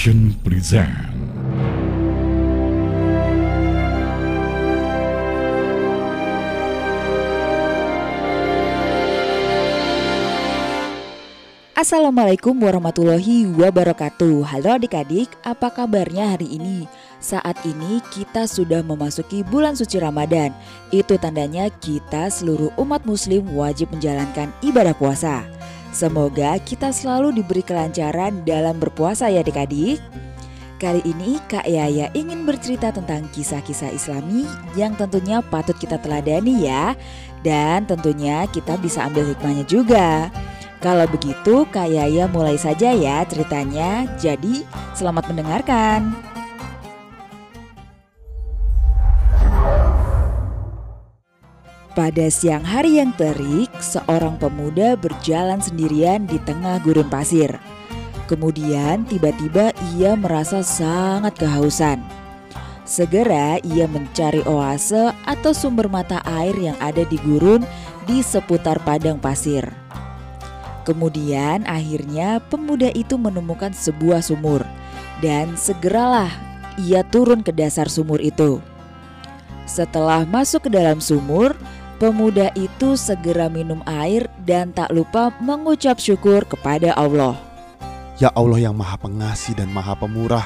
Present Assalamualaikum warahmatullahi wabarakatuh. Halo adik-adik, apa kabarnya hari ini? Saat ini kita sudah memasuki bulan suci Ramadan. Itu tandanya kita seluruh umat muslim wajib menjalankan ibadah puasa Semoga kita selalu diberi kelancaran dalam berpuasa ya adik-adik Kali ini Kak Yaya ingin bercerita tentang kisah-kisah islami yang tentunya patut kita teladani ya Dan tentunya kita bisa ambil hikmahnya juga kalau begitu, Kak Yaya mulai saja ya ceritanya. Jadi, selamat mendengarkan. Pada siang hari yang terik, seorang pemuda berjalan sendirian di tengah gurun pasir. Kemudian tiba-tiba ia merasa sangat kehausan. Segera ia mencari oase atau sumber mata air yang ada di gurun di seputar padang pasir. Kemudian akhirnya pemuda itu menemukan sebuah sumur dan segeralah ia turun ke dasar sumur itu. Setelah masuk ke dalam sumur, pemuda itu segera minum air dan tak lupa mengucap syukur kepada Allah. Ya Allah yang maha pengasih dan maha pemurah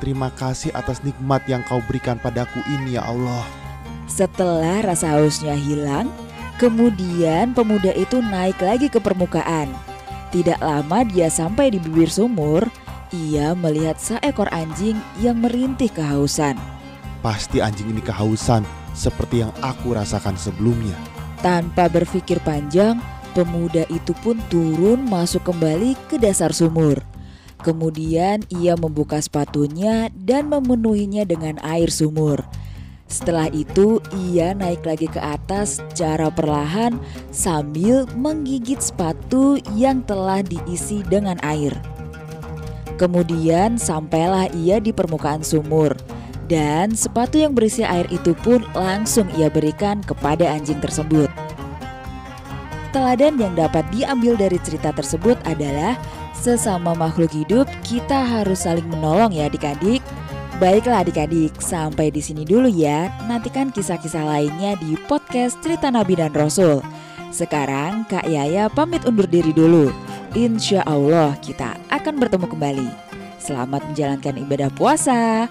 Terima kasih atas nikmat yang kau berikan padaku ini ya Allah Setelah rasa hausnya hilang, kemudian pemuda itu naik lagi ke permukaan. Tidak lama dia sampai di bibir sumur, ia melihat seekor anjing yang merintih kehausan. Pasti anjing ini kehausan seperti yang aku rasakan sebelumnya Tanpa berpikir panjang, pemuda itu pun turun masuk kembali ke dasar sumur. Kemudian ia membuka sepatunya dan memenuhinya dengan air sumur. Setelah itu, ia naik lagi ke atas secara perlahan sambil menggigit sepatu yang telah diisi dengan air. Kemudian sampailah ia di permukaan sumur dan sepatu yang berisi air itu pun langsung ia berikan kepada anjing tersebut. Teladan yang dapat diambil dari cerita tersebut adalah sesama makhluk hidup kita harus saling menolong ya adik-adik. Baiklah adik-adik, sampai di sini dulu ya. Nantikan kisah-kisah lainnya di podcast Cerita Nabi dan Rasul. Sekarang Kak Yaya pamit undur diri dulu. Insya Allah kita akan bertemu kembali. Selamat menjalankan ibadah puasa.